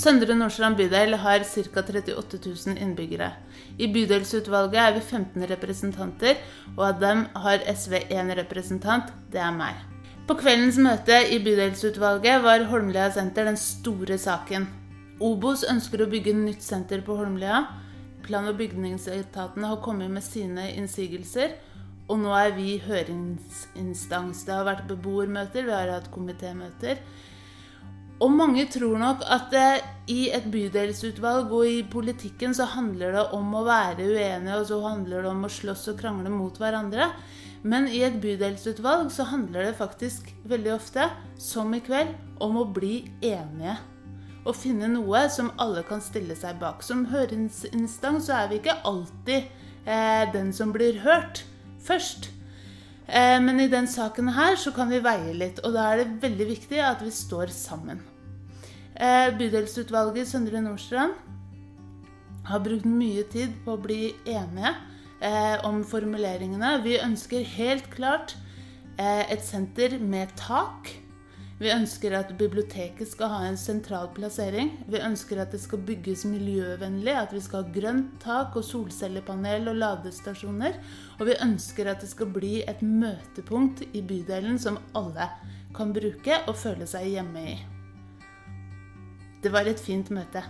Søndre Nordstrand bydel har ca. 38 000 innbyggere. I bydelsutvalget er vi 15 representanter, og av dem har SV én representant. Det er meg. På kveldens møte i bydelsutvalget var Holmlia senter den store saken. Obos ønsker å bygge nytt senter på Holmlia. Plan- og bygningsetatene har kommet med sine innsigelser. Og nå er vi høringsinstans. Det har vært beboermøter, vi har hatt komitémøter. Og mange tror nok at eh, i et bydelsutvalg og i politikken så handler det om å være uenige, og så handler det om å slåss og krangle mot hverandre. Men i et bydelsutvalg så handler det faktisk veldig ofte, som i kveld, om å bli enige. Og finne noe som alle kan stille seg bak. Som høringsinstans så er vi ikke alltid eh, den som blir hørt først. Eh, men i den saken her så kan vi veie litt, og da er det veldig viktig at vi står sammen. Eh, bydelsutvalget i Søndre Nordstrand har brukt mye tid på å bli enige eh, om formuleringene. Vi ønsker helt klart et senter med tak vi ønsker at biblioteket skal ha en sentral plassering. Vi ønsker at det skal bygges miljøvennlig, at vi skal ha grønt tak og solcellepanel og ladestasjoner. Og vi ønsker at det skal bli et møtepunkt i bydelen som alle kan bruke og føle seg hjemme i. Det var et fint møte.